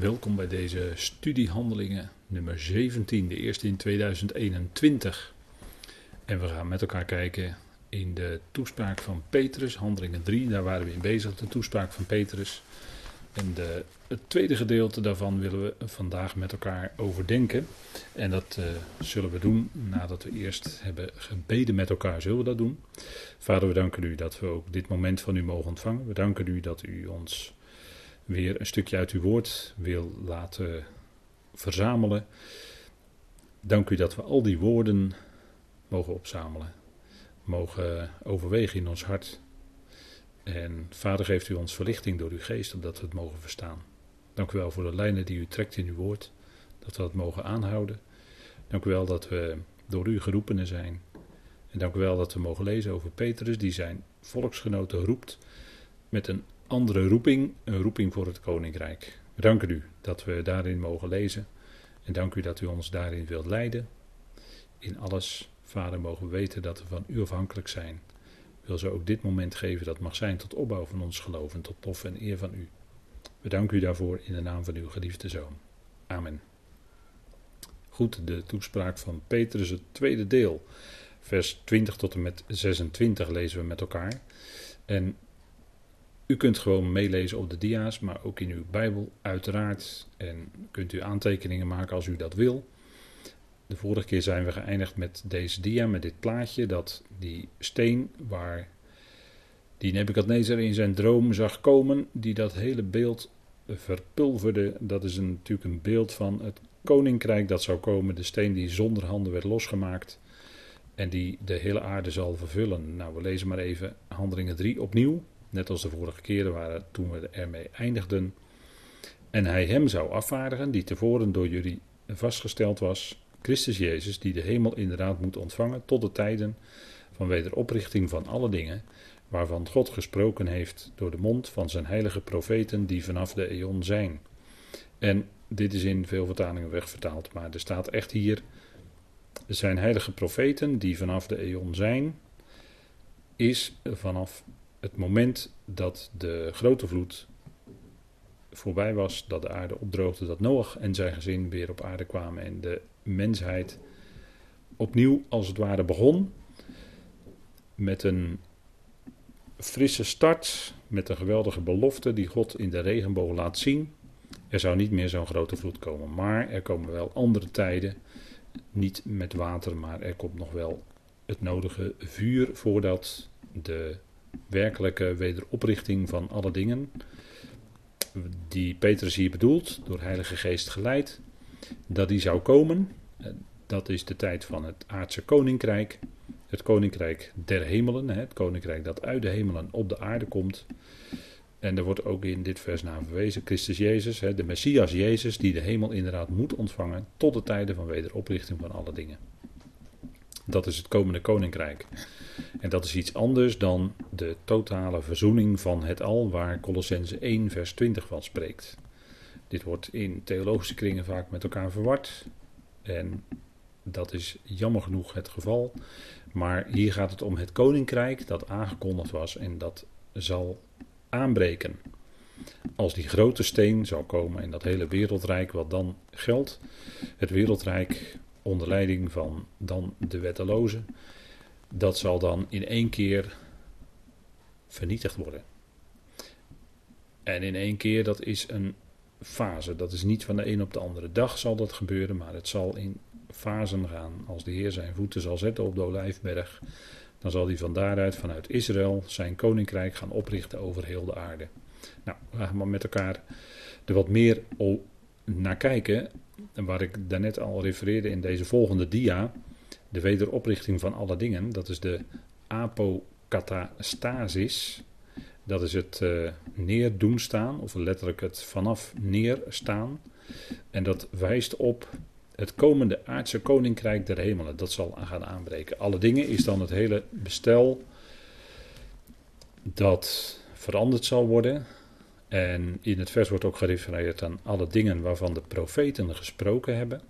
Welkom bij deze studiehandelingen nummer 17, de eerste in 2021. En we gaan met elkaar kijken in de toespraak van Petrus, handelingen 3, daar waren we in bezig, de toespraak van Petrus. En de, het tweede gedeelte daarvan willen we vandaag met elkaar overdenken. En dat uh, zullen we doen nadat we eerst hebben gebeden met elkaar. Zullen we dat doen? Vader, we danken u dat we ook dit moment van u mogen ontvangen. We danken u dat u ons weer een stukje uit uw woord wil laten verzamelen. Dank u dat we al die woorden mogen opzamelen, mogen overwegen in ons hart. En Vader geeft u ons verlichting door uw geest, opdat we het mogen verstaan. Dank u wel voor de lijnen die u trekt in uw woord, dat we dat mogen aanhouden. Dank u wel dat we door u geroepenen zijn. En dank u wel dat we mogen lezen over Petrus, die zijn volksgenoten roept met een andere roeping, een roeping voor het koninkrijk. We danken u dat we daarin mogen lezen en dank u dat u ons daarin wilt leiden. In alles, Vader, mogen we weten dat we van u afhankelijk zijn. Wil ze ook dit moment geven dat mag zijn tot opbouw van ons geloof en tot tof en eer van u. We danken u daarvoor in de naam van uw geliefde zoon. Amen. Goed, de toespraak van Petrus, het tweede deel. Vers 20 tot en met 26 lezen we met elkaar. En u kunt gewoon meelezen op de dia's, maar ook in uw Bijbel uiteraard. En kunt u aantekeningen maken als u dat wil. De vorige keer zijn we geëindigd met deze dia, met dit plaatje, dat die steen waar die Nebukadnezar in zijn droom zag komen, die dat hele beeld verpulverde. Dat is natuurlijk een beeld van het koninkrijk dat zou komen, de steen die zonder handen werd losgemaakt en die de hele aarde zal vervullen. Nou, we lezen maar even Handelingen 3 opnieuw, Net als de vorige keren waren toen we ermee eindigden. En hij hem zou afvaardigen, die tevoren door jullie vastgesteld was, Christus Jezus, die de hemel inderdaad moet ontvangen tot de tijden van wederoprichting van alle dingen, waarvan God gesproken heeft door de mond van zijn heilige profeten die vanaf de eon zijn. En dit is in veel vertalingen wegvertaald, maar er staat echt hier, zijn heilige profeten die vanaf de eon zijn, is vanaf het moment dat de grote vloed voorbij was, dat de aarde opdroogde, dat Noach en zijn gezin weer op aarde kwamen en de mensheid opnieuw als het ware begon met een frisse start, met een geweldige belofte die God in de regenboog laat zien. Er zou niet meer zo'n grote vloed komen, maar er komen wel andere tijden, niet met water, maar er komt nog wel het nodige vuur voordat de werkelijke wederoprichting van alle dingen, die Petrus hier bedoelt, door Heilige Geest geleid, dat die zou komen. Dat is de tijd van het aardse koninkrijk, het koninkrijk der hemelen, het koninkrijk dat uit de hemelen op de aarde komt. En er wordt ook in dit vers naar verwezen, Christus Jezus, de Messias Jezus, die de hemel inderdaad moet ontvangen tot de tijden van wederoprichting van alle dingen. Dat is het komende koninkrijk. En dat is iets anders dan de totale verzoening van het al, waar Colossense 1, vers 20 van spreekt. Dit wordt in theologische kringen vaak met elkaar verward. En dat is jammer genoeg het geval. Maar hier gaat het om het koninkrijk dat aangekondigd was en dat zal aanbreken. Als die grote steen zal komen en dat hele wereldrijk wat dan geldt, het wereldrijk onder leiding van dan de wettelozen, dat zal dan in één keer vernietigd worden. En in één keer, dat is een fase. Dat is niet van de een op de andere dag zal dat gebeuren, maar het zal in fasen gaan. Als de Heer zijn voeten zal zetten op de Olijfberg, dan zal hij van daaruit, vanuit Israël, zijn koninkrijk gaan oprichten over heel de aarde. Nou, we gaan maar met elkaar er wat meer naar kijken. Waar ik daarnet al refereerde in deze volgende dia de wederoprichting van alle dingen, dat is de apokatastasis. Dat is het uh, neerdoen staan, of letterlijk het vanaf neerstaan. En dat wijst op het komende aardse koninkrijk der hemelen. Dat zal gaan aanbreken. Alle dingen is dan het hele bestel dat veranderd zal worden. En in het vers wordt ook gerefereerd aan alle dingen waarvan de profeten gesproken hebben.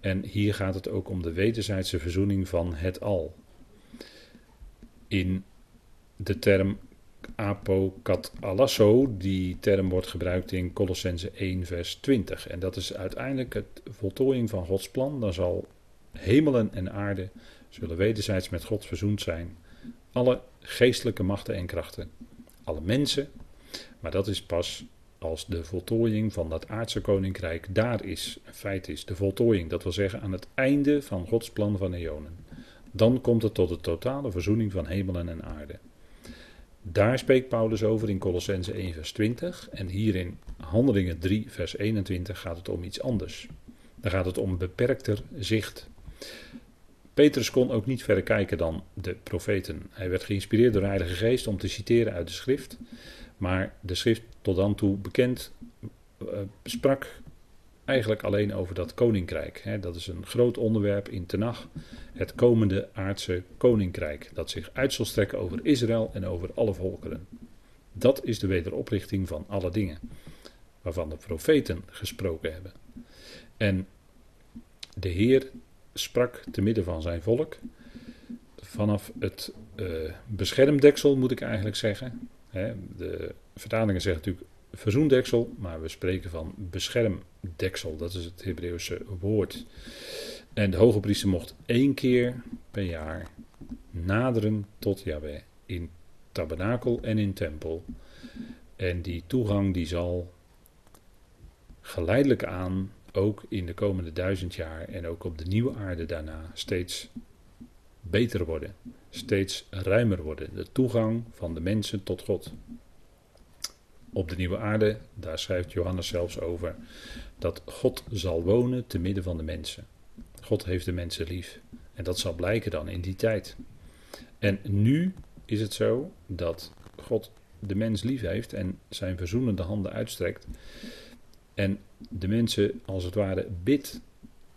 En hier gaat het ook om de wederzijdse verzoening van het al. In de term apokatalasso. Die term wordt gebruikt in Colossense 1, vers 20. En dat is uiteindelijk het voltooiing van Gods plan. Dan zal hemelen en aarde zullen wederzijds met God verzoend zijn. Alle geestelijke machten en krachten. Alle mensen. Maar dat is pas als de voltooiing van dat aardse koninkrijk daar is. Een feit is. De voltooiing, dat wil zeggen aan het einde van Gods plan van eonen. Dan komt het tot de totale verzoening van hemelen en aarde. Daar spreekt Paulus over in Colossense 1 vers 20 en hier in Handelingen 3 vers 21 gaat het om iets anders. Dan gaat het om beperkter zicht. Petrus kon ook niet verder kijken dan de profeten. Hij werd geïnspireerd door de Heilige Geest om te citeren uit de schrift. Maar de schrift tot dan toe bekend uh, sprak eigenlijk alleen over dat koninkrijk. Dat is een groot onderwerp in Tenach. Het komende aardse koninkrijk. Dat zich uit zal strekken over Israël en over alle volkeren. Dat is de wederoprichting van alle dingen. Waarvan de profeten gesproken hebben. En de Heer sprak te midden van zijn volk. Vanaf het uh, beschermdeksel moet ik eigenlijk zeggen. De vertalingen zeggen natuurlijk verzoendeksel, maar we spreken van beschermdeksel. Dat is het Hebreeuwse woord. En de hoge priester mocht één keer per jaar naderen tot Yahweh in tabernakel en in tempel. En die toegang die zal geleidelijk aan ook in de komende duizend jaar en ook op de nieuwe aarde daarna steeds beter worden, steeds ruimer worden. De toegang van de mensen tot God. Op de nieuwe aarde, daar schrijft Johannes zelfs over, dat God zal wonen te midden van de mensen. God heeft de mensen lief. En dat zal blijken dan in die tijd. En nu is het zo dat God de mens lief heeft en zijn verzoenende handen uitstrekt. En de mensen als het ware bid,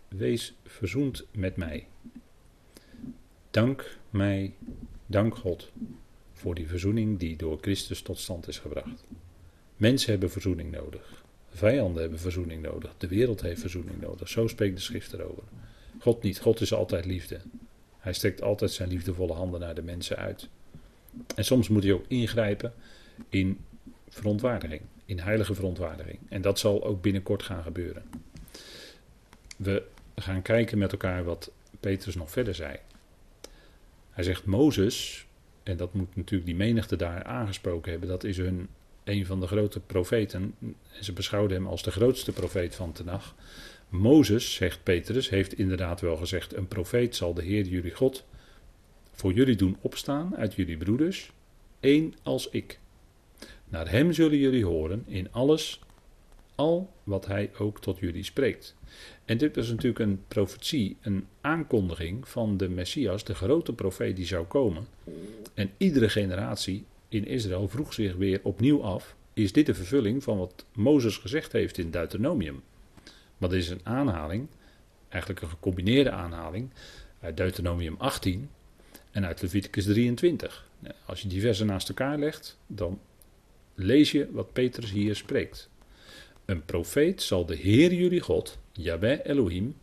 wees verzoend met mij. Dank mij, dank God voor die verzoening die door Christus tot stand is gebracht. Mensen hebben verzoening nodig. Vijanden hebben verzoening nodig. De wereld heeft verzoening nodig. Zo spreekt de schrift erover. God niet. God is altijd liefde. Hij strekt altijd zijn liefdevolle handen naar de mensen uit. En soms moet hij ook ingrijpen in verontwaardiging, in heilige verontwaardiging. En dat zal ook binnenkort gaan gebeuren. We gaan kijken met elkaar wat Petrus nog verder zei. Hij zegt Mozes, en dat moet natuurlijk die menigte daar aangesproken hebben, dat is hun een van de grote profeten. En ze beschouwden hem als de grootste profeet van Tenach. Mozes, zegt Petrus, heeft inderdaad wel gezegd: Een profeet zal de Heer jullie God voor jullie doen opstaan uit jullie broeders, één als ik. Naar hem zullen jullie horen in alles, al wat hij ook tot jullie spreekt. En dit was natuurlijk een profetie, een aankondiging van de Messias, de grote profeet die zou komen. En iedere generatie in Israël vroeg zich weer opnieuw af: is dit de vervulling van wat Mozes gezegd heeft in Deuteronomium? Maar dit is een aanhaling, eigenlijk een gecombineerde aanhaling, uit Deuteronomium 18 en uit Leviticus 23. Als je die versen naast elkaar legt, dan lees je wat Petrus hier spreekt. Een profeet zal de Heer jullie God, Yahweh Elohim,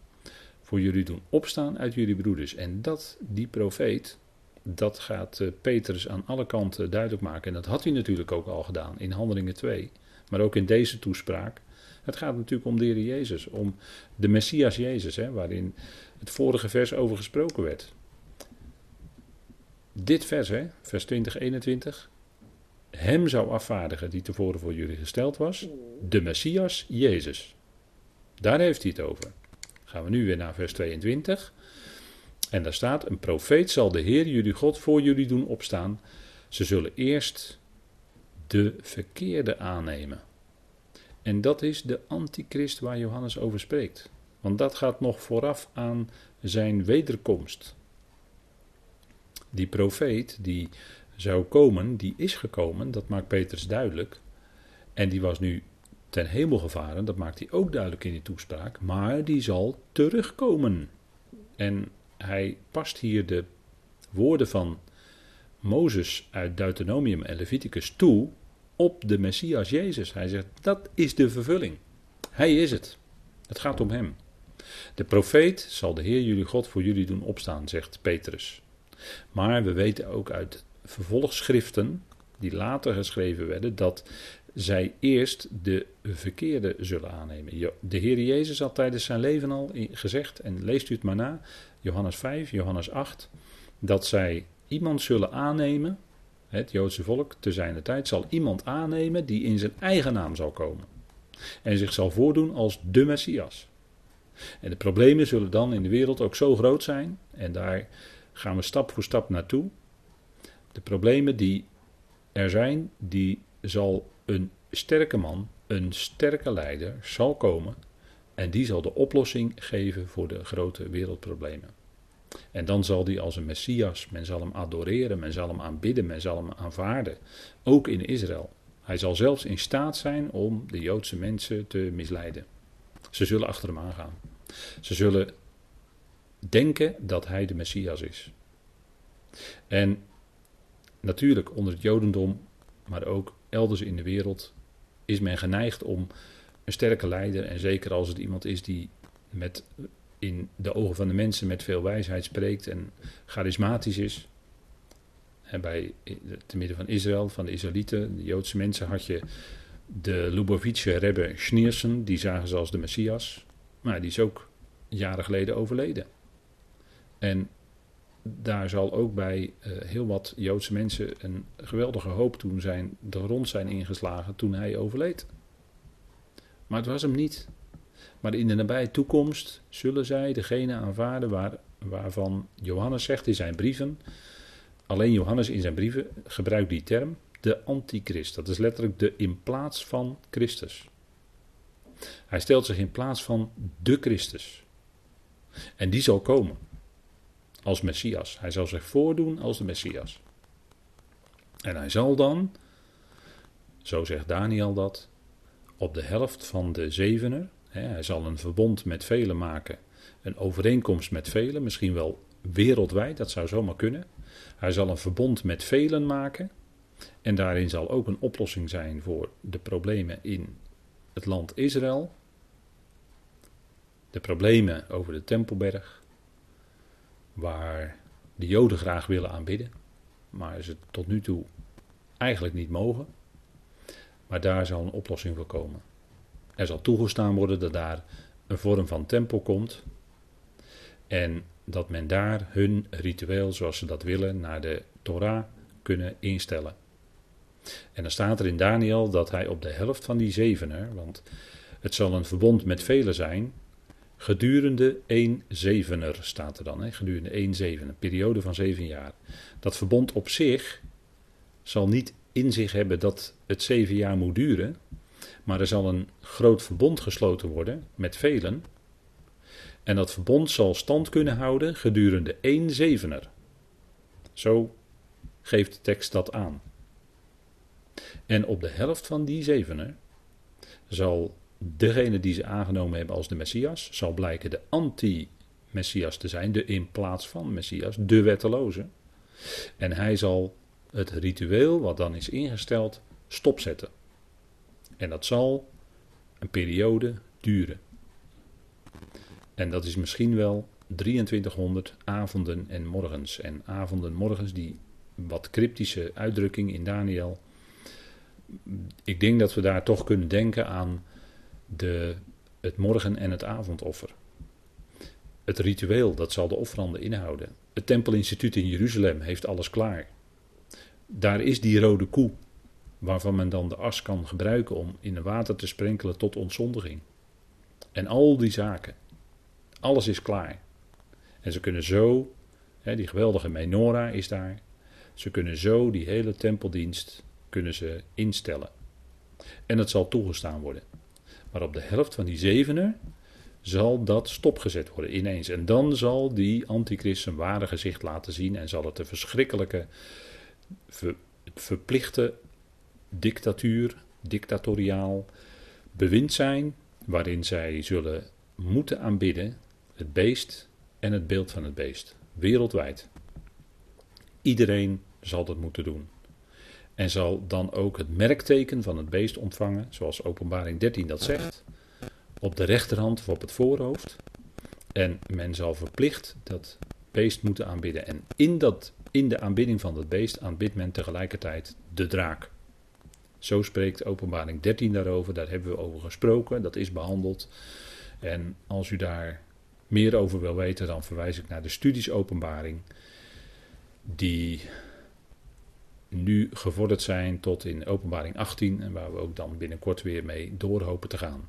voor jullie doen opstaan uit jullie broeders. En dat, die profeet, dat gaat uh, Petrus aan alle kanten duidelijk maken. En dat had hij natuurlijk ook al gedaan in Handelingen 2. Maar ook in deze toespraak. Het gaat natuurlijk om de Heer Jezus, om de Messias Jezus, hè, waarin het vorige vers over gesproken werd. Dit vers, hè, vers 20, 21. Hem zou afvaardigen die tevoren voor jullie gesteld was. De Messias Jezus. Daar heeft hij het over. Gaan we nu weer naar vers 22. En daar staat: Een profeet zal de Heer jullie God voor jullie doen opstaan. Ze zullen eerst de verkeerde aannemen. En dat is de antichrist waar Johannes over spreekt. Want dat gaat nog vooraf aan zijn wederkomst. Die profeet die zou komen, die is gekomen, dat maakt Petrus duidelijk. En die was nu ten hemel gevaren, dat maakt hij ook duidelijk in die toespraak. Maar die zal terugkomen. En hij past hier de woorden van Mozes uit Deuteronomium en Leviticus toe op de Messias Jezus. Hij zegt, dat is de vervulling. Hij is het. Het gaat om hem. De profeet zal de Heer jullie God voor jullie doen opstaan, zegt Petrus. Maar we weten ook uit vervolgschriften die later geschreven werden, dat zij eerst de verkeerde zullen aannemen. De Heer Jezus had tijdens zijn leven al gezegd, en leest u het maar na, Johannes 5, Johannes 8, dat zij iemand zullen aannemen, het Joodse volk te zijner tijd, zal iemand aannemen die in zijn eigen naam zal komen. En zich zal voordoen als de Messias. En de problemen zullen dan in de wereld ook zo groot zijn, en daar gaan we stap voor stap naartoe. De problemen die er zijn, die zal een sterke man, een sterke leider zal komen en die zal de oplossing geven voor de grote wereldproblemen. En dan zal die als een Messias, men zal hem adoreren, men zal hem aanbidden, men zal hem aanvaarden, ook in Israël. Hij zal zelfs in staat zijn om de Joodse mensen te misleiden. Ze zullen achter hem aangaan. Ze zullen denken dat hij de Messias is. En natuurlijk onder het Jodendom, maar ook elders in de wereld, is men geneigd om een sterke leider, en zeker als het iemand is die met, in de ogen van de mensen met veel wijsheid spreekt en charismatisch is. En bij, te midden van Israël, van de Israëlieten, de Joodse mensen, had je de Lubavitche Rebbe Schneerson, die zagen ze als de Messias. Maar die is ook jaren geleden overleden. En daar zal ook bij uh, heel wat Joodse mensen een geweldige hoop toen zijn, de rond zijn ingeslagen toen hij overleed. Maar het was hem niet. Maar in de nabije toekomst zullen zij degene aanvaarden waar, waarvan Johannes zegt in zijn brieven, alleen Johannes in zijn brieven gebruikt die term, de antichrist. Dat is letterlijk de in plaats van Christus. Hij stelt zich in plaats van de Christus. En die zal komen als Messias. Hij zal zich voordoen als de Messias. En hij zal dan, zo zegt Daniel dat, op de helft van de zevener, hè, hij zal een verbond met velen maken, een overeenkomst met velen, misschien wel wereldwijd, dat zou zomaar kunnen. Hij zal een verbond met velen maken en daarin zal ook een oplossing zijn voor de problemen in het land Israël. De problemen over de Tempelberg, waar de Joden graag willen aanbidden, maar ze tot nu toe eigenlijk niet mogen. Maar daar zal een oplossing voor komen. Er zal toegestaan worden dat daar een vorm van tempel komt. En dat men daar hun ritueel, zoals ze dat willen, naar de Torah kunnen instellen. En dan staat er in Daniel dat hij op de helft van die zevener, want het zal een verbond met velen zijn, Gedurende één zevener staat er dan, hè? gedurende één zeven, een periode van zeven jaar. Dat verbond op zich zal niet in zich hebben dat het zeven jaar moet duren, maar er zal een groot verbond gesloten worden met velen. En dat verbond zal stand kunnen houden gedurende één zevener. Zo geeft de tekst dat aan. En op de helft van die zevener zal degene die ze aangenomen hebben als de Messias, zal blijken de anti-Messias te zijn, de in plaats van Messias, de wetteloze. En hij zal het ritueel wat dan is ingesteld stopzetten. En dat zal een periode duren. En dat is misschien wel 2300 avonden en morgens. En avonden morgens, die wat cryptische uitdrukking in Daniel. Ik denk dat we daar toch kunnen denken aan de, het morgen- en het avondoffer. Het ritueel, dat zal de offeranden inhouden. Het Tempelinstituut in Jeruzalem heeft alles klaar. Daar is die rode koe, waarvan men dan de as kan gebruiken om in het water te sprenkelen tot ontzondiging. En al die zaken. Alles is klaar. En ze kunnen zo, hè, die geweldige menorah is daar, ze kunnen zo die hele tempeldienst kunnen ze instellen. En het zal toegestaan worden. Maar op de helft van die zevener zal dat stopgezet worden ineens. En dan zal die antichrist zijn ware gezicht laten zien en zal het een verschrikkelijke, verplichte dictatuur, dictatoriaal bewind zijn, waarin zij zullen moeten aanbidden het beest en het beeld van het beest, wereldwijd. Iedereen zal dat moeten doen en zal dan ook het merkteken van het beest ontvangen, zoals Openbaring 13 dat zegt, op de rechterhand of op het voorhoofd. En men zal verplicht dat beest moeten aanbidden. En in, dat, in de aanbidding van dat beest aanbidt men tegelijkertijd de draak. Zo spreekt Openbaring 13 daarover. Daar hebben we over gesproken. Dat is behandeld. En als u daar meer over wil weten, dan verwijs ik naar de studies Openbaring. Die nu gevorderd zijn tot in Openbaring 18. En waar we ook dan binnenkort weer mee door hopen te gaan.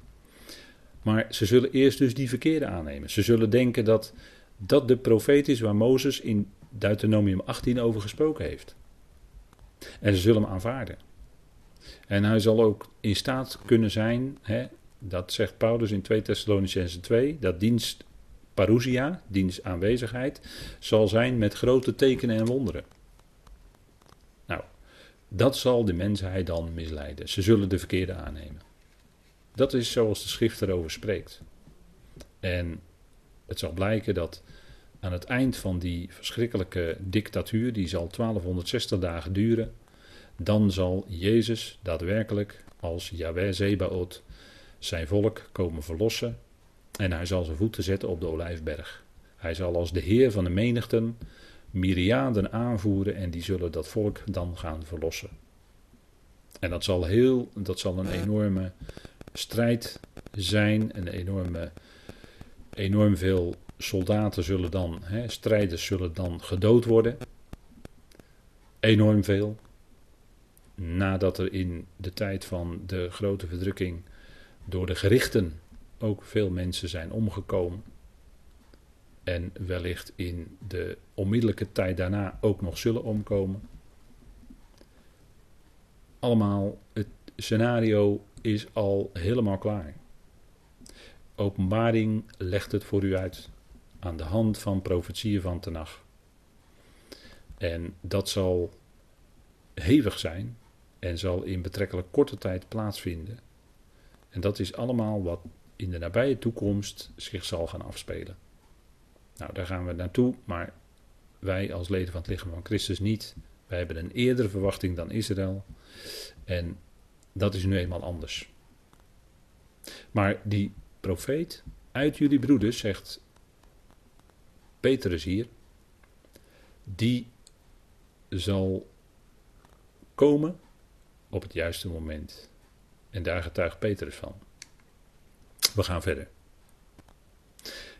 Maar ze zullen eerst dus die verkeerde aannemen. Ze zullen denken dat dat de profeet is waar Mozes in Deuteronomium 18 over gesproken heeft. En ze zullen hem aanvaarden. En hij zal ook in staat kunnen zijn, hè, dat zegt Paulus in 2 Thessalonicenzen 2, dat dienst parousia, dienst aanwezigheid, zal zijn met grote tekenen en wonderen. Dat zal de mensheid dan misleiden. Ze zullen de verkeerde aannemen. Dat is zoals de schrift erover spreekt. En het zal blijken dat aan het eind van die verschrikkelijke dictatuur, die zal 1260 dagen duren, dan zal Jezus daadwerkelijk als Yahweh Zebaot zijn volk komen verlossen en hij zal zijn voeten zetten op de olijfberg. Hij zal als de Heer van de menigten myriaden aanvoeren en die zullen dat volk dan gaan verlossen. En dat zal, heel, dat zal een enorme strijd zijn, een enorme, enorm veel soldaten zullen dan, hè, strijders zullen dan gedood worden. Enorm veel. Nadat er in de tijd van de grote verdrukking door de gerichten ook veel mensen zijn omgekomen. En wellicht in de onmiddellijke tijd daarna ook nog zullen omkomen. Allemaal, het scenario is al helemaal klaar. Openbaring legt het voor u uit aan de hand van profetieën van Tenach. En dat zal hevig zijn en zal in betrekkelijk korte tijd plaatsvinden. En dat is allemaal wat in de nabije toekomst zich zal gaan afspelen. Nou, daar gaan we naartoe, maar wij als leden van het lichaam van Christus niet. Wij hebben een eerdere verwachting dan Israël. En dat is nu eenmaal anders. Maar die profeet uit jullie broeders, zegt Petrus hier, die zal komen op het juiste moment. En daar getuigt Petrus van. We gaan verder.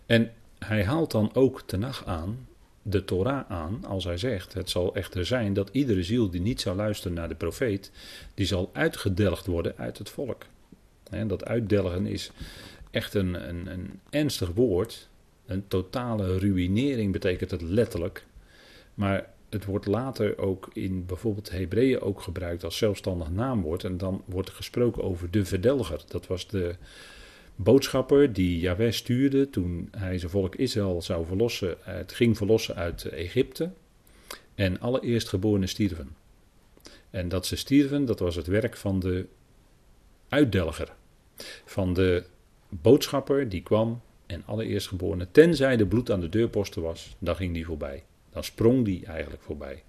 En hij haalt dan ook nacht aan, de Torah aan, als hij zegt: Het zal echter zijn dat iedere ziel die niet zou luisteren naar de profeet, die zal uitgedelgd worden uit het volk. En dat uitdelgen is echt een, een, een ernstig woord. Een totale ruïnering betekent het letterlijk. Maar het wordt later ook in bijvoorbeeld Hebreeën ook gebruikt als zelfstandig naamwoord. En dan wordt er gesproken over de verdelger. Dat was de boodschapper die Yahweh stuurde toen hij zijn volk Israël zou verlossen. Het ging verlossen uit Egypte. En alle eerstgeborenen stierven. En dat ze stierven, dat was het werk van de uitdelger. Van de boodschapper die kwam en alle eerstgeborenen, tenzij de bloed aan de deurposten was, dan ging die voorbij. Dan sprong die eigenlijk voorbij.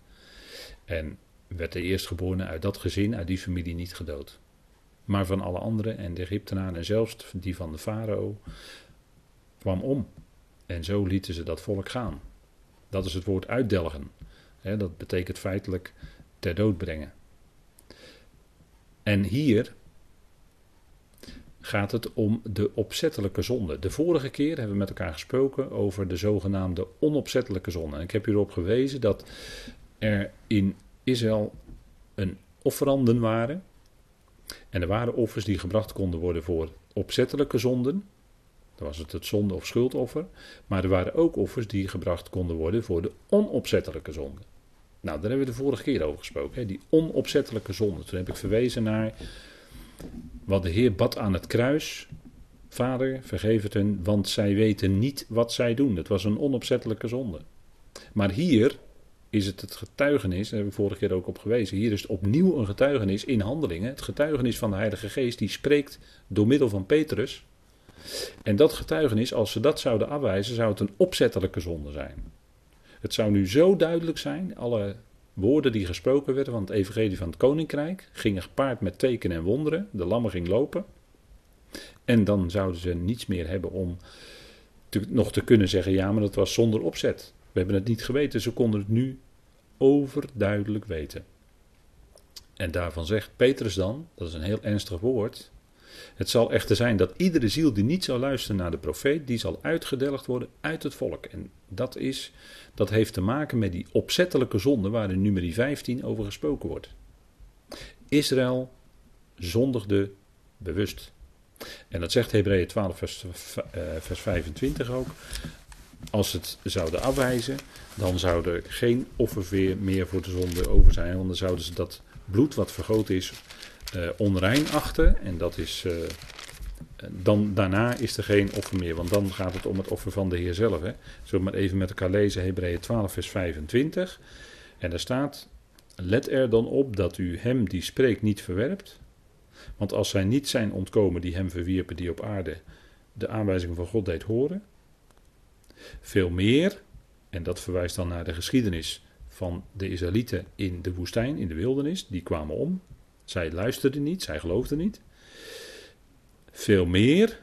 En werd de eerstgeborene uit dat gezin, uit die familie niet gedood. Maar van alle anderen en de Egyptenaren en zelfs die van de farao kwam om. En zo lieten ze dat volk gaan. Dat is het woord uitdelgen. dat betekent feitelijk ter dood brengen. En hier gaat het om de opzettelijke zonde. De vorige keer hebben we met elkaar gesproken over de zogenaamde onopzettelijke zonde. En ik heb hierop gewezen dat er in Israël een offeranden waren. En er waren offers die gebracht konden worden voor opzettelijke zonden. Dan was het het zonde- of schuldoffer. Maar er waren ook offers die gebracht konden worden voor de onopzettelijke zonde. Nou, daar hebben we de vorige keer over gesproken. Hè? Die onopzettelijke zonde. Toen heb ik verwezen naar wat de Heer bad aan het kruis. Vader, vergeef het hen, want zij weten niet wat zij doen. Het was een onopzettelijke zonde. Maar hier is het het getuigenis, daar heb ik vorige keer ook op gewezen. Hier is het opnieuw een getuigenis in handelingen. Het getuigenis van de Heilige Geest, die spreekt door middel van Petrus. En dat getuigenis, als ze dat zouden afwijzen, zou het een opzettelijke zonde zijn. Het zou nu zo duidelijk zijn, alle woorden die gesproken werden van het evangelie van het koninkrijk gingen gepaard met tekenen en wonderen. De lammen ging lopen. En dan zouden ze niets meer hebben om nog te kunnen zeggen, ja, maar dat was zonder opzet. We hebben het niet geweten, ze konden het nu overduidelijk weten. En daarvan zegt Petrus dan, dat is een heel ernstig woord. Het zal echter zijn dat iedere ziel die niet zal luisteren naar de profeet, die zal uitgedelgd worden uit het volk. En dat, is, dat heeft te maken met die opzettelijke zonde waar in nummer 15 over gesproken wordt. Israël zondigde bewust. En dat zegt Hebreeën 12, vers, uh, vers 25 ook. Als het zouden afwijzen, dan zou er geen offer meer voor de zonde over zijn. Want dan zouden ze dat bloed wat vergoten is uh, onrein achten. En dat is, uh, dan, daarna is er geen offer meer. Want dan gaat het om het offer van de Heer zelf. Hè. Zullen we maar even met elkaar lezen, Hebreeën 12 vers 25. En daar staat, let er dan op dat u hem die spreekt niet verwerpt. Want als zij niet zijn ontkomen die hem verwierpen die op aarde de aanwijzingen van God deed horen. Veel meer, en dat verwijst dan naar de geschiedenis van de Israëlieten in de woestijn, in de wildernis, die kwamen om. Zij luisterden niet, zij geloofden niet. Veel meer,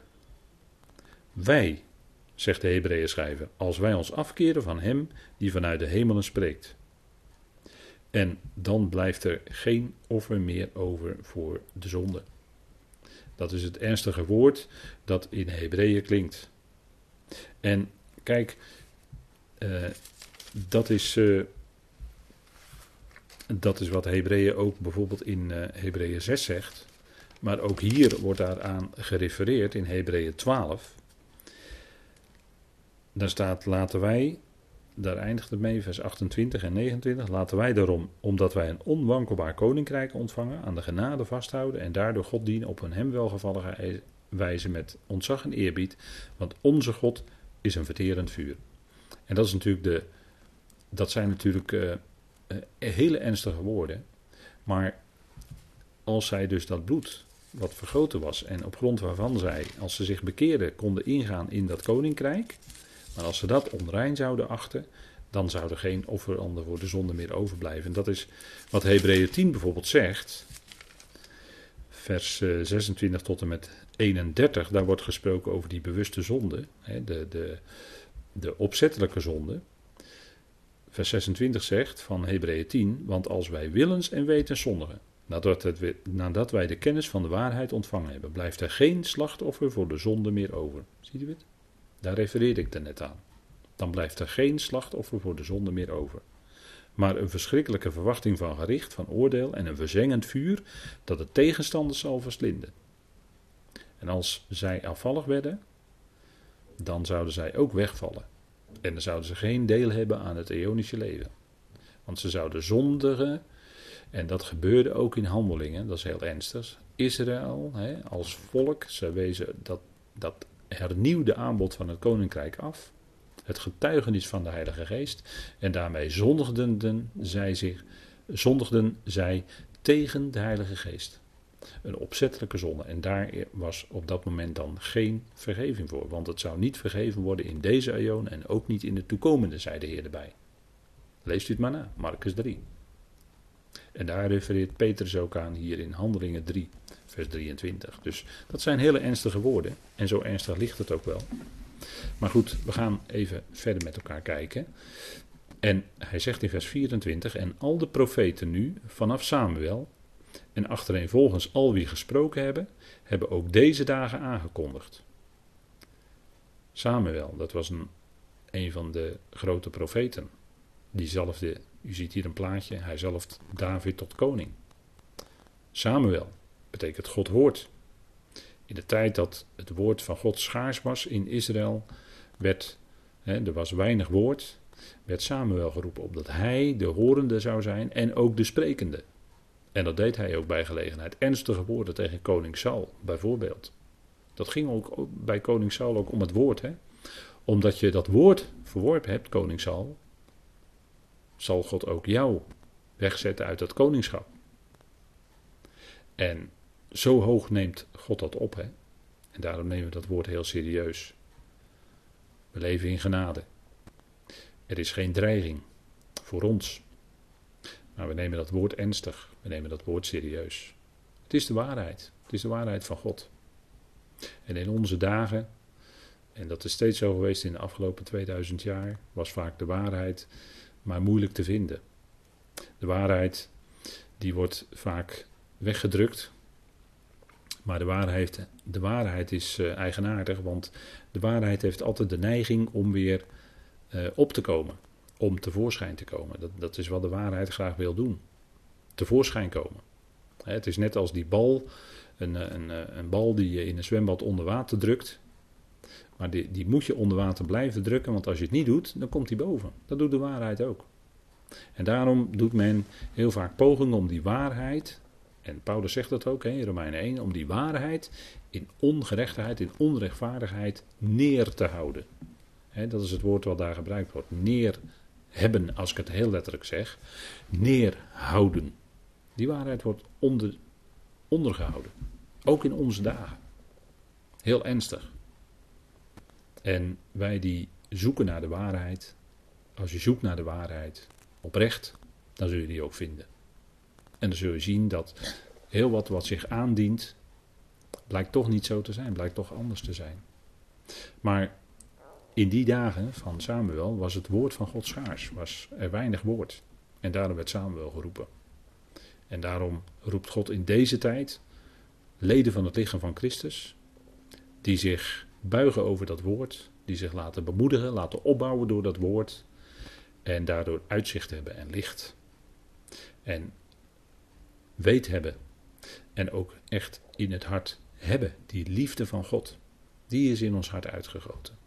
wij, zegt de Hebreeën schrijver, als wij ons afkeren van hem die vanuit de hemelen spreekt. En dan blijft er geen offer meer over voor de zonde. Dat is het ernstige woord dat in Hebreeën klinkt. En kijk, uh, dat is. Uh, dat is wat Hebreeën ook bijvoorbeeld in uh, Hebreeën 6 zegt. Maar ook hier wordt daaraan gerefereerd in Hebreeën 12. Daar staat: Laten wij, daar eindigt het mee, vers 28 en 29. Laten wij daarom, omdat wij een onwankelbaar koninkrijk ontvangen, aan de genade vasthouden en daardoor God dienen op een hem welgevallige wijze met ontzag en eerbied. Want onze God is een verterend vuur. En dat is natuurlijk de. Dat zijn natuurlijk. Uh, uh, hele ernstige woorden. Maar als zij dus dat bloed, wat vergoten was, en op grond waarvan zij, als ze zich bekeerden, konden ingaan in dat koninkrijk. Maar als ze dat onrein zouden achten, dan zou er geen offeranden voor de zonde meer overblijven. En dat is wat Hebreeën 10 bijvoorbeeld zegt. Vers 26 eh, tot en met 31, daar wordt gesproken over die bewuste zonde, de, de, de opzettelijke zonde vers 26 zegt van Hebreeën 10, want als wij willens en weten zondigen, nadat, het, nadat wij de kennis van de waarheid ontvangen hebben, blijft er geen slachtoffer voor de zonde meer over. Ziet u het? Daar refereerde ik er net aan. Dan blijft er geen slachtoffer voor de zonde meer over. Maar een verschrikkelijke verwachting van gericht, van oordeel en een verzengend vuur dat de tegenstanders zal verslinden. En als zij afvallig werden, dan zouden zij ook wegvallen. En dan zouden ze geen deel hebben aan het eonische leven. Want ze zouden zondigen. En dat gebeurde ook in handelingen, dat is heel ernstig. Israël hè, als volk, ze wezen dat, dat hernieuwde aanbod van het koninkrijk af. Het getuigenis van de Heilige Geest. En daarmee zondigden zij zich, zondigden zij tegen de Heilige Geest. Een opzettelijke zonde. En daar was op dat moment dan geen vergeving voor. Want het zou niet vergeven worden in deze eon en ook niet in de toekomende, zei de Heer erbij. Leest u het maar na, Marcus 3. En daar refereert Petrus ook aan hier in Handelingen 3, vers 23. Dus dat zijn hele ernstige woorden. En zo ernstig ligt het ook wel. Maar goed, we gaan even verder met elkaar kijken. En hij zegt in vers 24: En al de profeten nu, vanaf Samuel en achtereenvolgens al wie gesproken hebben, hebben ook deze dagen aangekondigd. Samuel, dat was een, een van de grote profeten. Diezelfde, u ziet hier een plaatje, hij zalft David tot koning. Samuel betekent God hoort. In de tijd dat het woord van God schaars was in Israël, werd, hè, er was weinig woord, werd Samuel geroepen opdat hij de horende zou zijn en ook de sprekende. En dat deed hij ook bij gelegenheid. Ernstige woorden tegen koning Saul, bijvoorbeeld. Dat ging ook bij koning Saul ook om het woord. Hè? Omdat je dat woord verworpen hebt, koning Saul, zal God ook jou wegzetten uit dat koningschap. En zo hoog neemt God dat op. Hè? En daarom nemen we dat woord heel serieus. We leven in genade. Er is geen dreiging voor ons. Maar we nemen dat woord ernstig. We nemen dat woord serieus. Het is de waarheid. Het is de waarheid van God. En in onze dagen, en dat is steeds zo geweest in de afgelopen 2000 jaar, was vaak de waarheid maar moeilijk te vinden. De waarheid die wordt vaak weggedrukt. Maar de waarheid, de waarheid is uh, eigenaardig, want de waarheid heeft altijd de neiging om weer uh, op te komen, om tevoorschijn te komen. Dat, dat is wat de waarheid graag wil doen: tevoorschijn komen. Hè, het is net als die bal, een, een, een bal die je in een zwembad onder water drukt. Maar die, die moet je onder water blijven drukken, want als je het niet doet, dan komt die boven. Dat doet de waarheid ook. En daarom doet men heel vaak pogingen om die waarheid, en Paulus zegt dat ook in Romeinen 1, om die waarheid in ongerechtigheid, in onrechtvaardigheid neer te houden. dat is het woord wat daar gebruikt wordt. Neer hebben, als ik het heel letterlijk zeg. Neerhouden. Die waarheid wordt onder, ondergehouden. Ook in onze dagen. Heel ernstig. En wij die zoeken naar de waarheid, als je zoekt naar de waarheid oprecht, dan zul je die ook vinden. En dan zul je zien dat heel wat wat zich aandient, blijkt toch niet zo te zijn, blijkt toch anders te zijn. Maar in die dagen van Samuel was het woord van God schaars, was er weinig woord. En daarom werd Samuel geroepen. En daarom roept God in deze tijd leden van het lichaam van Christus, die zich buigen over dat woord, die zich laten bemoedigen, laten opbouwen door dat woord en daardoor uitzicht hebben en licht. En weet hebben en ook echt in het hart hebben, die liefde van God, die is in ons hart uitgegoten.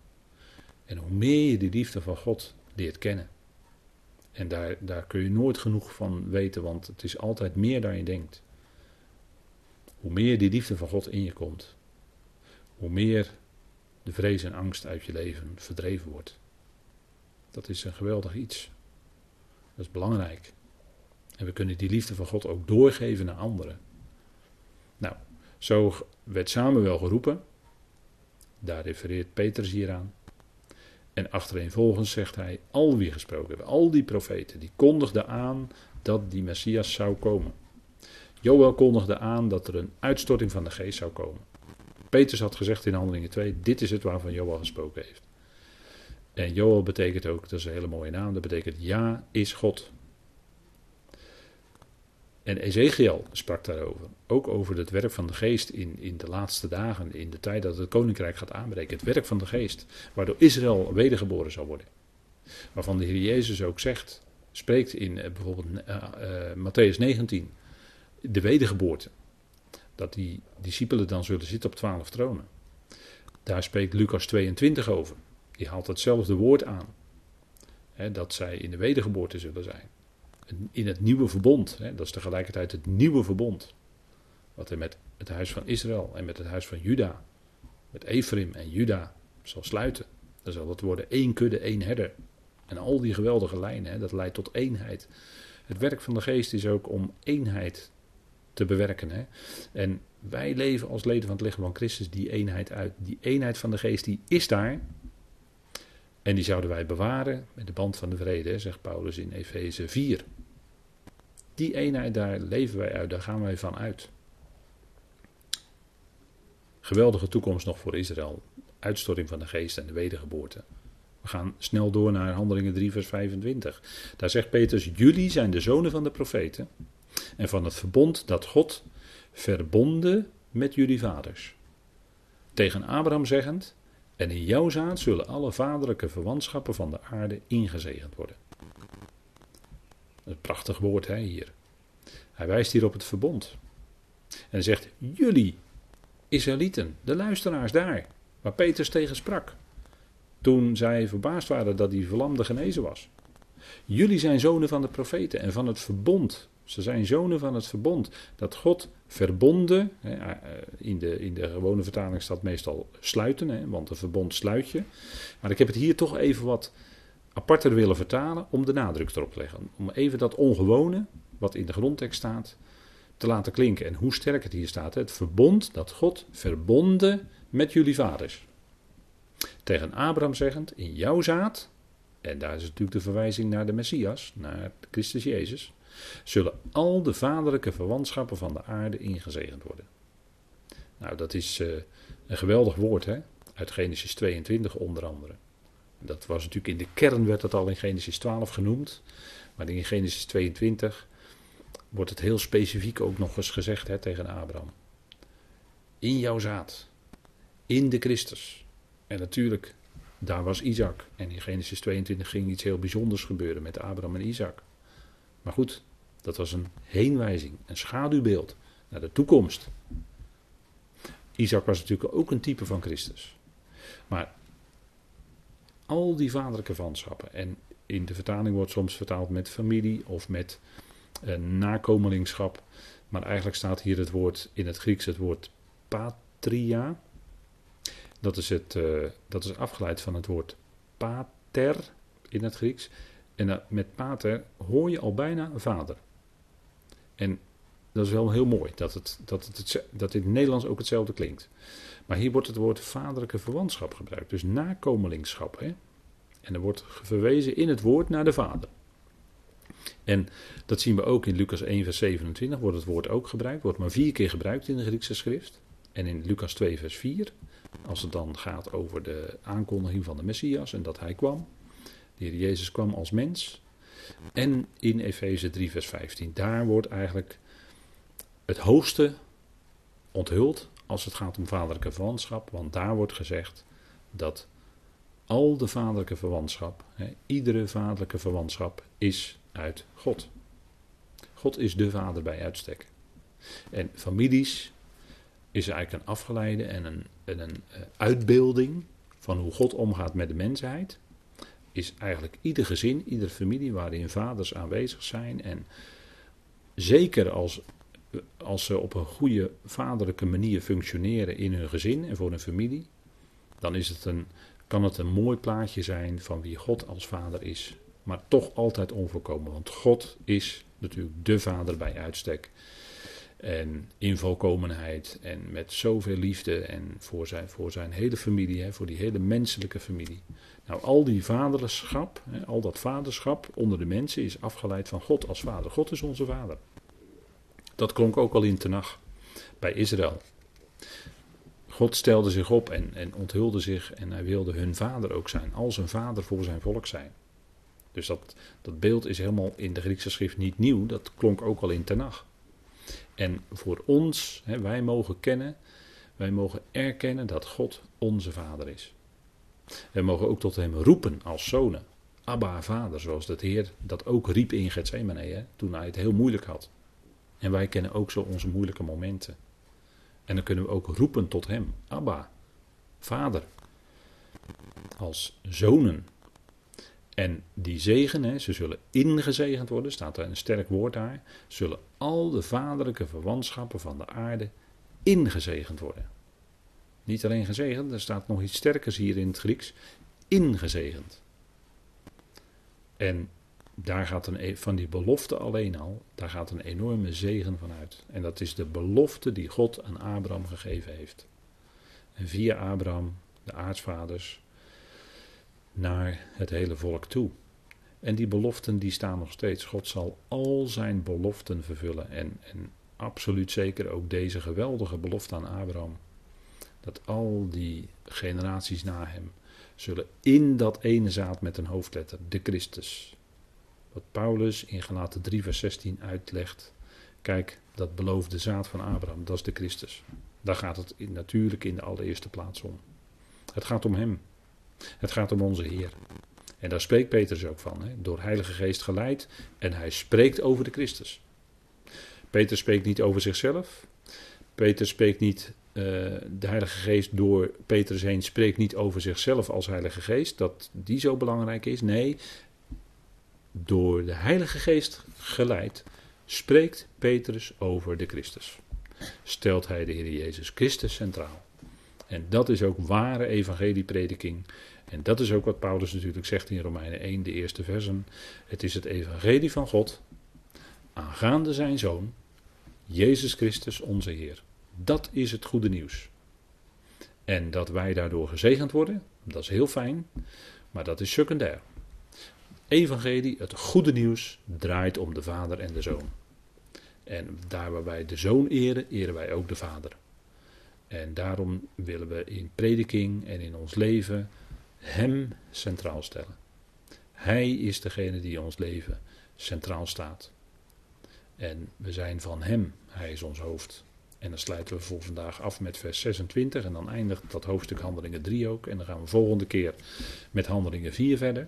En hoe meer je die liefde van God leert kennen, en daar, daar kun je nooit genoeg van weten, want het is altijd meer dan je denkt. Hoe meer die liefde van God in je komt, hoe meer de vrees en angst uit je leven verdreven wordt. Dat is een geweldig iets. Dat is belangrijk. En we kunnen die liefde van God ook doorgeven naar anderen. Nou, zo werd Samuel geroepen. Daar refereert Petrus hier aan. En achtereenvolgens zegt hij, al wie gesproken hebben, al die profeten, die kondigden aan dat die Messias zou komen. Joel kondigde aan dat er een uitstorting van de geest zou komen. Petrus had gezegd in Handelingen 2, dit is het waarvan Joel gesproken heeft. En Joel betekent ook, dat is een hele mooie naam, dat betekent ja is God. En Ezekiel sprak daarover. Ook over het werk van de geest in, in de laatste dagen, in de tijd dat het koninkrijk gaat aanbreken. Het werk van de geest, waardoor Israël wedergeboren zal worden. Waarvan de Heer Jezus ook zegt, spreekt in uh, bijvoorbeeld uh, Matthäus 19, de wedergeboorte. Dat die discipelen dan zullen zitten op twaalf tronen. Daar spreekt Lucas 22 over. Die haalt hetzelfde woord aan. Hè, dat zij in de wedergeboorte zullen zijn. In het nieuwe verbond. Hè, dat is tegelijkertijd het nieuwe verbond. Wat hij met het huis van Israël en met het huis van Juda. Met Ephraim en Juda zal sluiten. Dan zal het worden één kudde, één herder. En al die geweldige lijnen, hè, dat leidt tot eenheid. Het werk van de geest is ook om eenheid te bewerken. Hè. En wij leven als leden van het lichaam van Christus die eenheid uit. Die eenheid van de geest die is daar. En die zouden wij bewaren met de band van de vrede, zegt Paulus in Efeze 4. Die eenheid, daar leven wij uit, daar gaan wij van uit. Geweldige toekomst nog voor Israël. Uitstorting van de geest en de wedergeboorte. We gaan snel door naar Handelingen 3, vers 25. Daar zegt Petrus: Jullie zijn de zonen van de profeten. En van het verbond dat God verbonden met jullie vaders. Tegen Abraham zeggend: en in jouw zaad zullen alle vaderlijke verwantschappen van de aarde ingezegend worden. Een prachtig woord hè, hier. Hij wijst hier op het verbond. En zegt: Jullie, Israëlieten, de luisteraars daar, waar Peters tegen sprak. Toen zij verbaasd waren dat die verlamde genezen was. Jullie zijn zonen van de profeten en van het verbond ze zijn zonen van het verbond. Dat God verbonden, eh, in de, in de gewone vertaling staat meestal sluiten, want een verbond sluit je. Maar ik heb het hier toch even wat aparter willen vertalen om de nadruk erop te leggen. Om even dat ongewone, wat in de grondtekst staat, te laten klinken. En hoe sterk het hier staat. Het verbond dat God verbonden met jullie vaders. Tegen Abraham zeggend, in jouw zaad, en daar is natuurlijk de verwijzing naar de Messias, naar Christus Jezus zullen al de vaderlijke verwantschappen van de aarde ingezegend worden. Nou, dat is uh, een geweldig woord, hè? Uit Genesis 22 onder andere. Dat was natuurlijk in de kern werd dat al in Genesis 12 genoemd, maar in Genesis 22 wordt het heel specifiek ook nog eens gezegd hè, tegen Abraham. In jouw zaad. In de Christus. En natuurlijk, daar was Isaac. En in Genesis 22 ging iets heel bijzonders gebeuren met Abraham en Isaac. Maar goed, dat was een heenwijzing, een schaduwbeeld naar de toekomst. Isaac was natuurlijk ook een type van Christus. Maar al die vaderlijke vanschappen, en in de vertaling wordt soms vertaald met familie of met uh, nakomelingschap. Maar eigenlijk staat hier het woord in het Grieks het woord patria. Dat is, het, uh, dat is afgeleid van het woord pater in het Grieks. En uh, met pater hoor je al bijna vader. En dat is wel heel mooi dat het, dat het, dat in het Nederlands ook hetzelfde klinkt. Maar hier wordt het woord vaderlijke verwantschap gebruikt, dus nakomelingschap. Hè? En er wordt verwezen in het woord naar de vader. En dat zien we ook in Lucas 1, vers 27, wordt het woord ook gebruikt. Wordt maar vier keer gebruikt in de Griekse schrift. En in Lucas 2, vers 4, als het dan gaat over de aankondiging van de Messias en dat hij kwam. De Heer Jezus kwam als mens. En in Efeze 3, vers 15, daar wordt eigenlijk het hoogste onthuld als het gaat om vaderlijke verwantschap. Want daar wordt gezegd dat al de vaderlijke verwantschap, hè, iedere vaderlijke verwantschap is uit God. God is de vader bij uitstek. En families is eigenlijk een afgeleide en een, een eh, uitbeelding van hoe God omgaat met de mensheid. Is eigenlijk ieder gezin, iedere familie waarin vaders aanwezig zijn. En zeker als, als ze op een goede vaderlijke manier functioneren in hun gezin en voor hun familie, dan is het een, kan het een mooi plaatje zijn van wie God als vader is. Maar toch altijd onvolkomen, want God is natuurlijk de vader bij uitstek. En in volkomenheid en met zoveel liefde en voor zijn, voor zijn hele familie, hè, voor die hele menselijke familie. Nou, al die vaderschap, hè, al dat vaderschap onder de mensen is afgeleid van God als vader. God is onze vader. Dat klonk ook al in Tenach bij Israël. God stelde zich op en, en onthulde zich en hij wilde hun vader ook zijn, als een vader voor zijn volk zijn. Dus dat, dat beeld is helemaal in de Griekse schrift niet nieuw, dat klonk ook al in Tenach. En voor ons, hè, wij mogen kennen, wij mogen erkennen dat God onze vader is. We mogen ook tot hem roepen als zonen. Abba, vader, zoals de Heer dat ook riep in Gethsemane, toen hij het heel moeilijk had. En wij kennen ook zo onze moeilijke momenten. En dan kunnen we ook roepen tot hem, Abba, vader. Als zonen. En die zegen, hè, ze zullen ingezegend worden, staat er een sterk woord daar, zullen al de vaderlijke verwantschappen van de aarde ingezegend worden. Niet alleen gezegend, er staat nog iets sterkers hier in het Grieks, ingezegend. En daar gaat een, e- van die belofte alleen al, daar gaat een enorme zegen van uit. En dat is de belofte die God aan Abraham gegeven heeft. En via Abraham, de aartsvaders, naar het hele volk toe. En die beloften die staan nog steeds. God zal al zijn beloften vervullen. En, en absoluut zeker ook deze geweldige belofte aan Abraham. Dat al die generaties na hem zullen in dat ene zaad met een hoofdletter, de Christus. Wat Paulus in Galaten 3 vers 16 uitlegt. Kijk, dat beloofde zaad van Abraham, dat is de Christus. Daar gaat het natuurlijk in de allereerste plaats om. Het gaat om hem. Het gaat om onze Heer. En daar spreekt Petrus ook van, hè? door Heilige Geest geleid. En hij spreekt over de Christus. Peter spreekt niet over zichzelf. Peter spreekt niet, uh, de Heilige Geest door Petrus heen spreekt niet over zichzelf als Heilige Geest, dat die zo belangrijk is. Nee, door de Heilige Geest geleid spreekt Petrus over de Christus. Stelt hij de Heer Jezus Christus centraal. En dat is ook ware evangelieprediking. En dat is ook wat Paulus natuurlijk zegt in Romeinen 1, de eerste versen. Het is het evangelie van God, aangaande zijn zoon, Jezus Christus onze Heer. Dat is het goede nieuws. En dat wij daardoor gezegend worden, dat is heel fijn, maar dat is secundair. Evangelie, het goede nieuws, draait om de Vader en de Zoon. En daar waar wij de Zoon eren, eren wij ook de Vader. En daarom willen we in prediking en in ons leven Hem centraal stellen. Hij is degene die in ons leven centraal staat. En we zijn van Hem, Hij is ons hoofd. En dan sluiten we voor vandaag af met vers 26 en dan eindigt dat hoofdstuk Handelingen 3 ook. En dan gaan we volgende keer met Handelingen 4 verder.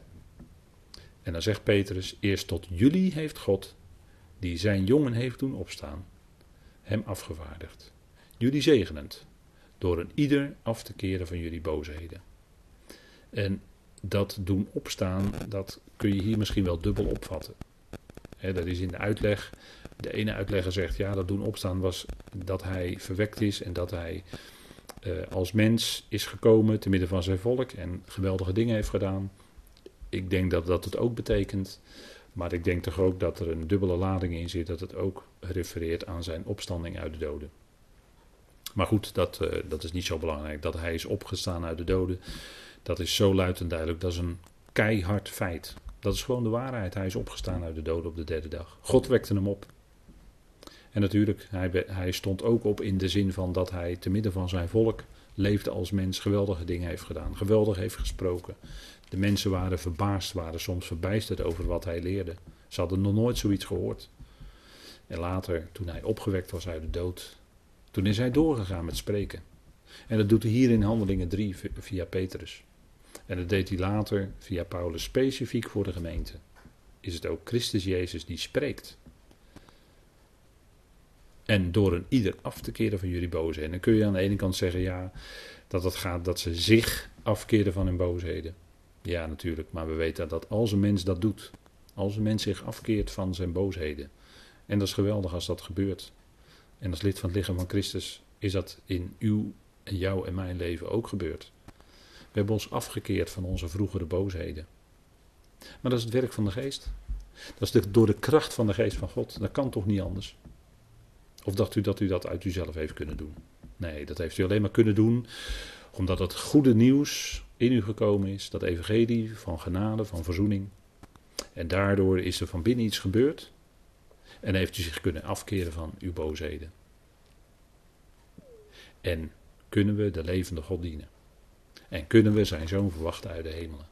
En dan zegt Petrus, eerst tot jullie heeft God, die zijn jongen heeft doen opstaan, hem afgevaardigd. Jullie zegenend, door een ieder af te keren van jullie boosheden. En dat doen opstaan, dat kun je hier misschien wel dubbel opvatten. dat is in de uitleg. De ene uitlegger zegt ja, dat doen opstaan was dat hij verwekt is en dat hij eh, als mens is gekomen te midden van zijn volk en geweldige dingen heeft gedaan. Ik denk dat dat het ook betekent. Maar ik denk toch ook dat er een dubbele lading in zit, dat het ook refereert aan zijn opstanding uit de doden. Maar goed, dat, uh, dat is niet zo belangrijk. Dat hij is opgestaan uit de doden, dat is zo luid en duidelijk. Dat is een keihard feit. Dat is gewoon de waarheid. Hij is opgestaan uit de doden op de derde dag. God wekte hem op. En natuurlijk, hij, hij stond ook op in de zin van dat hij te midden van zijn volk leefde als mens, geweldige dingen heeft gedaan, geweldig heeft gesproken. De mensen waren verbaasd, waren soms verbijsterd over wat hij leerde. Ze hadden nog nooit zoiets gehoord. En later, toen hij opgewekt was uit de dood, toen is hij doorgegaan met spreken. En dat doet hij hier in Handelingen 3 via Petrus. En dat deed hij later via Paulus specifiek voor de gemeente. Is het ook Christus Jezus die spreekt. En door een ieder af te keren van jullie boosheden. En dan kun je aan de ene kant zeggen, ja, dat het gaat dat ze zich afkeren van hun boosheden. Ja, natuurlijk, maar we weten dat als een mens dat doet, als een mens zich afkeert van zijn boosheden, en dat is geweldig als dat gebeurt, en als lid van het lichaam van Christus is dat in uw en jouw en mijn leven ook gebeurd. We hebben ons afgekeerd van onze vroegere boosheden. Maar dat is het werk van de geest. Dat is door de kracht van de geest van God. Dat kan toch niet anders? Of dacht u dat u dat uit uzelf heeft kunnen doen? Nee, dat heeft u alleen maar kunnen doen omdat het goede nieuws in u gekomen is. Dat evangelie van genade, van verzoening. En daardoor is er van binnen iets gebeurd. En heeft u zich kunnen afkeren van uw boosheden. En kunnen we de levende God dienen. En kunnen we zijn zoon verwachten uit de hemelen.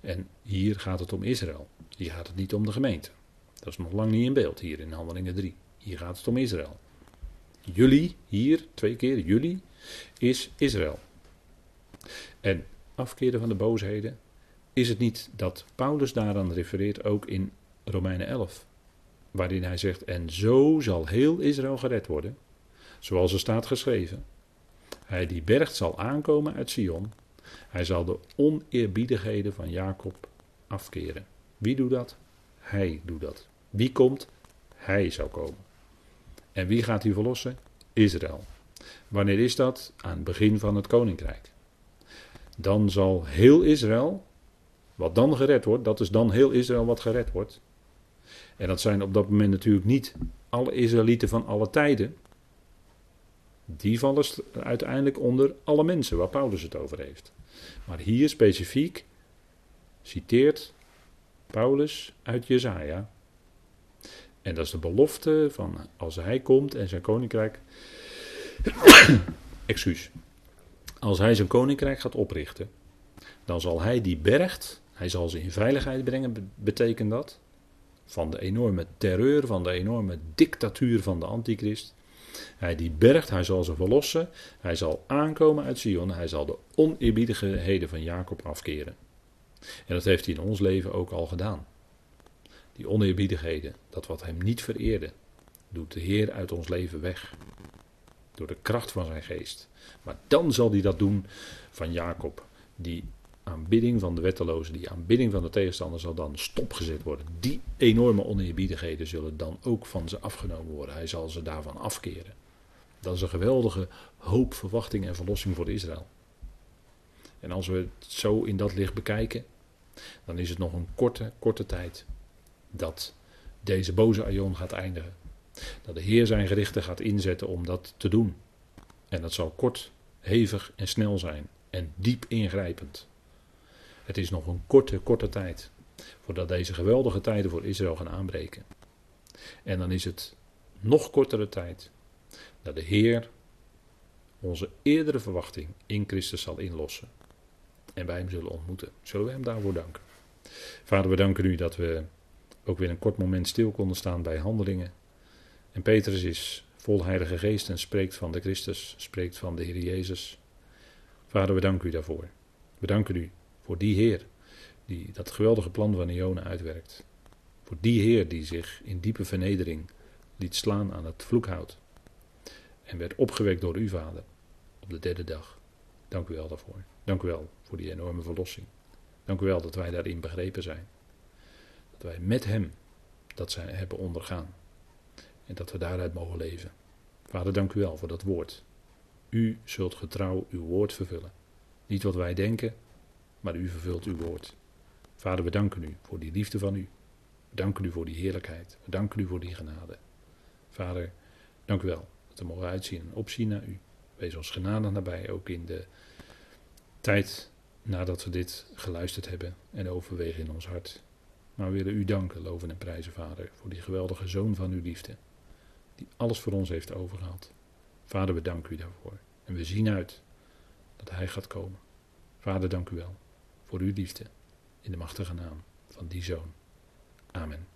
En hier gaat het om Israël. Hier gaat het niet om de gemeente. Dat is nog lang niet in beeld hier in Handelingen 3. Hier gaat het om Israël. Jullie, hier twee keer, jullie, is Israël. En afkeren van de boosheden, is het niet dat Paulus daaraan refereert ook in Romeinen 11, waarin hij zegt, en zo zal heel Israël gered worden, zoals er staat geschreven. Hij die bergt zal aankomen uit Sion, hij zal de oneerbiedigheden van Jacob afkeren. Wie doet dat? Hij doet dat. Wie komt? Hij zou komen. En wie gaat hij verlossen? Israël. Wanneer is dat? Aan het begin van het koninkrijk. Dan zal heel Israël, wat dan gered wordt, dat is dan heel Israël wat gered wordt. En dat zijn op dat moment natuurlijk niet alle Israëlieten van alle tijden. Die vallen uiteindelijk onder alle mensen waar Paulus het over heeft. Maar hier specifiek citeert Paulus uit Jezaja en dat is de belofte van als hij komt en zijn koninkrijk. excuus. Als hij zijn koninkrijk gaat oprichten, dan zal hij die bergt, hij zal ze in veiligheid brengen, betekent dat. Van de enorme terreur, van de enorme dictatuur van de antichrist. Hij die bergt, hij zal ze verlossen. Hij zal aankomen uit Sion. Hij zal de oneerbiedigheden van Jacob afkeren. En dat heeft hij in ons leven ook al gedaan. Die oneerbiedigheden, dat wat hem niet vereerde, doet de Heer uit ons leven weg. Door de kracht van zijn geest. Maar dan zal hij dat doen van Jacob. Die aanbidding van de wettelozen, die aanbidding van de tegenstander zal dan stopgezet worden. Die enorme oneerbiedigheden zullen dan ook van ze afgenomen worden. Hij zal ze daarvan afkeren. Dat is een geweldige hoop, verwachting en verlossing voor Israël. En als we het zo in dat licht bekijken, dan is het nog een korte, korte tijd dat deze boze aion gaat eindigen. Dat de Heer zijn gerichten gaat inzetten om dat te doen. En dat zal kort, hevig en snel zijn. En diep ingrijpend. Het is nog een korte, korte tijd. Voordat deze geweldige tijden voor Israël gaan aanbreken. En dan is het nog kortere tijd. Dat de Heer onze eerdere verwachting in Christus zal inlossen. En wij hem zullen ontmoeten. Zullen we hem daarvoor danken. Vader, we danken u dat we ook weer een kort moment stil konden staan bij handelingen. En Petrus is vol Heilige Geest en spreekt van de Christus, spreekt van de Heer Jezus. Vader, we danken u daarvoor. We danken u voor die Heer die dat geweldige plan van Ione uitwerkt. Voor die Heer die zich in diepe vernedering liet slaan aan het vloekhout. En werd opgewekt door uw Vader op de derde dag. Dank u wel daarvoor. Dank u wel voor die enorme verlossing. Dank u wel dat wij daarin begrepen zijn. Dat wij met Hem dat hebben ondergaan. En dat we daaruit mogen leven. Vader, dank u wel voor dat woord. U zult getrouw uw woord vervullen. Niet wat wij denken, maar u vervult uw woord. Vader, we danken u voor die liefde van u. We danken u voor die heerlijkheid. We danken u voor die genade. Vader, dank u wel dat we mogen uitzien en opzien naar u. Wees ons genadig nabij, ook in de tijd nadat we dit geluisterd hebben en overwegen in ons hart. Maar we willen u danken, loven en prijzen, Vader, voor die geweldige zoon van uw liefde, alles voor ons heeft overgehaald. Vader, we danken u daarvoor. En we zien uit dat hij gaat komen. Vader, dank u wel voor uw liefde in de machtige naam van die zoon. Amen.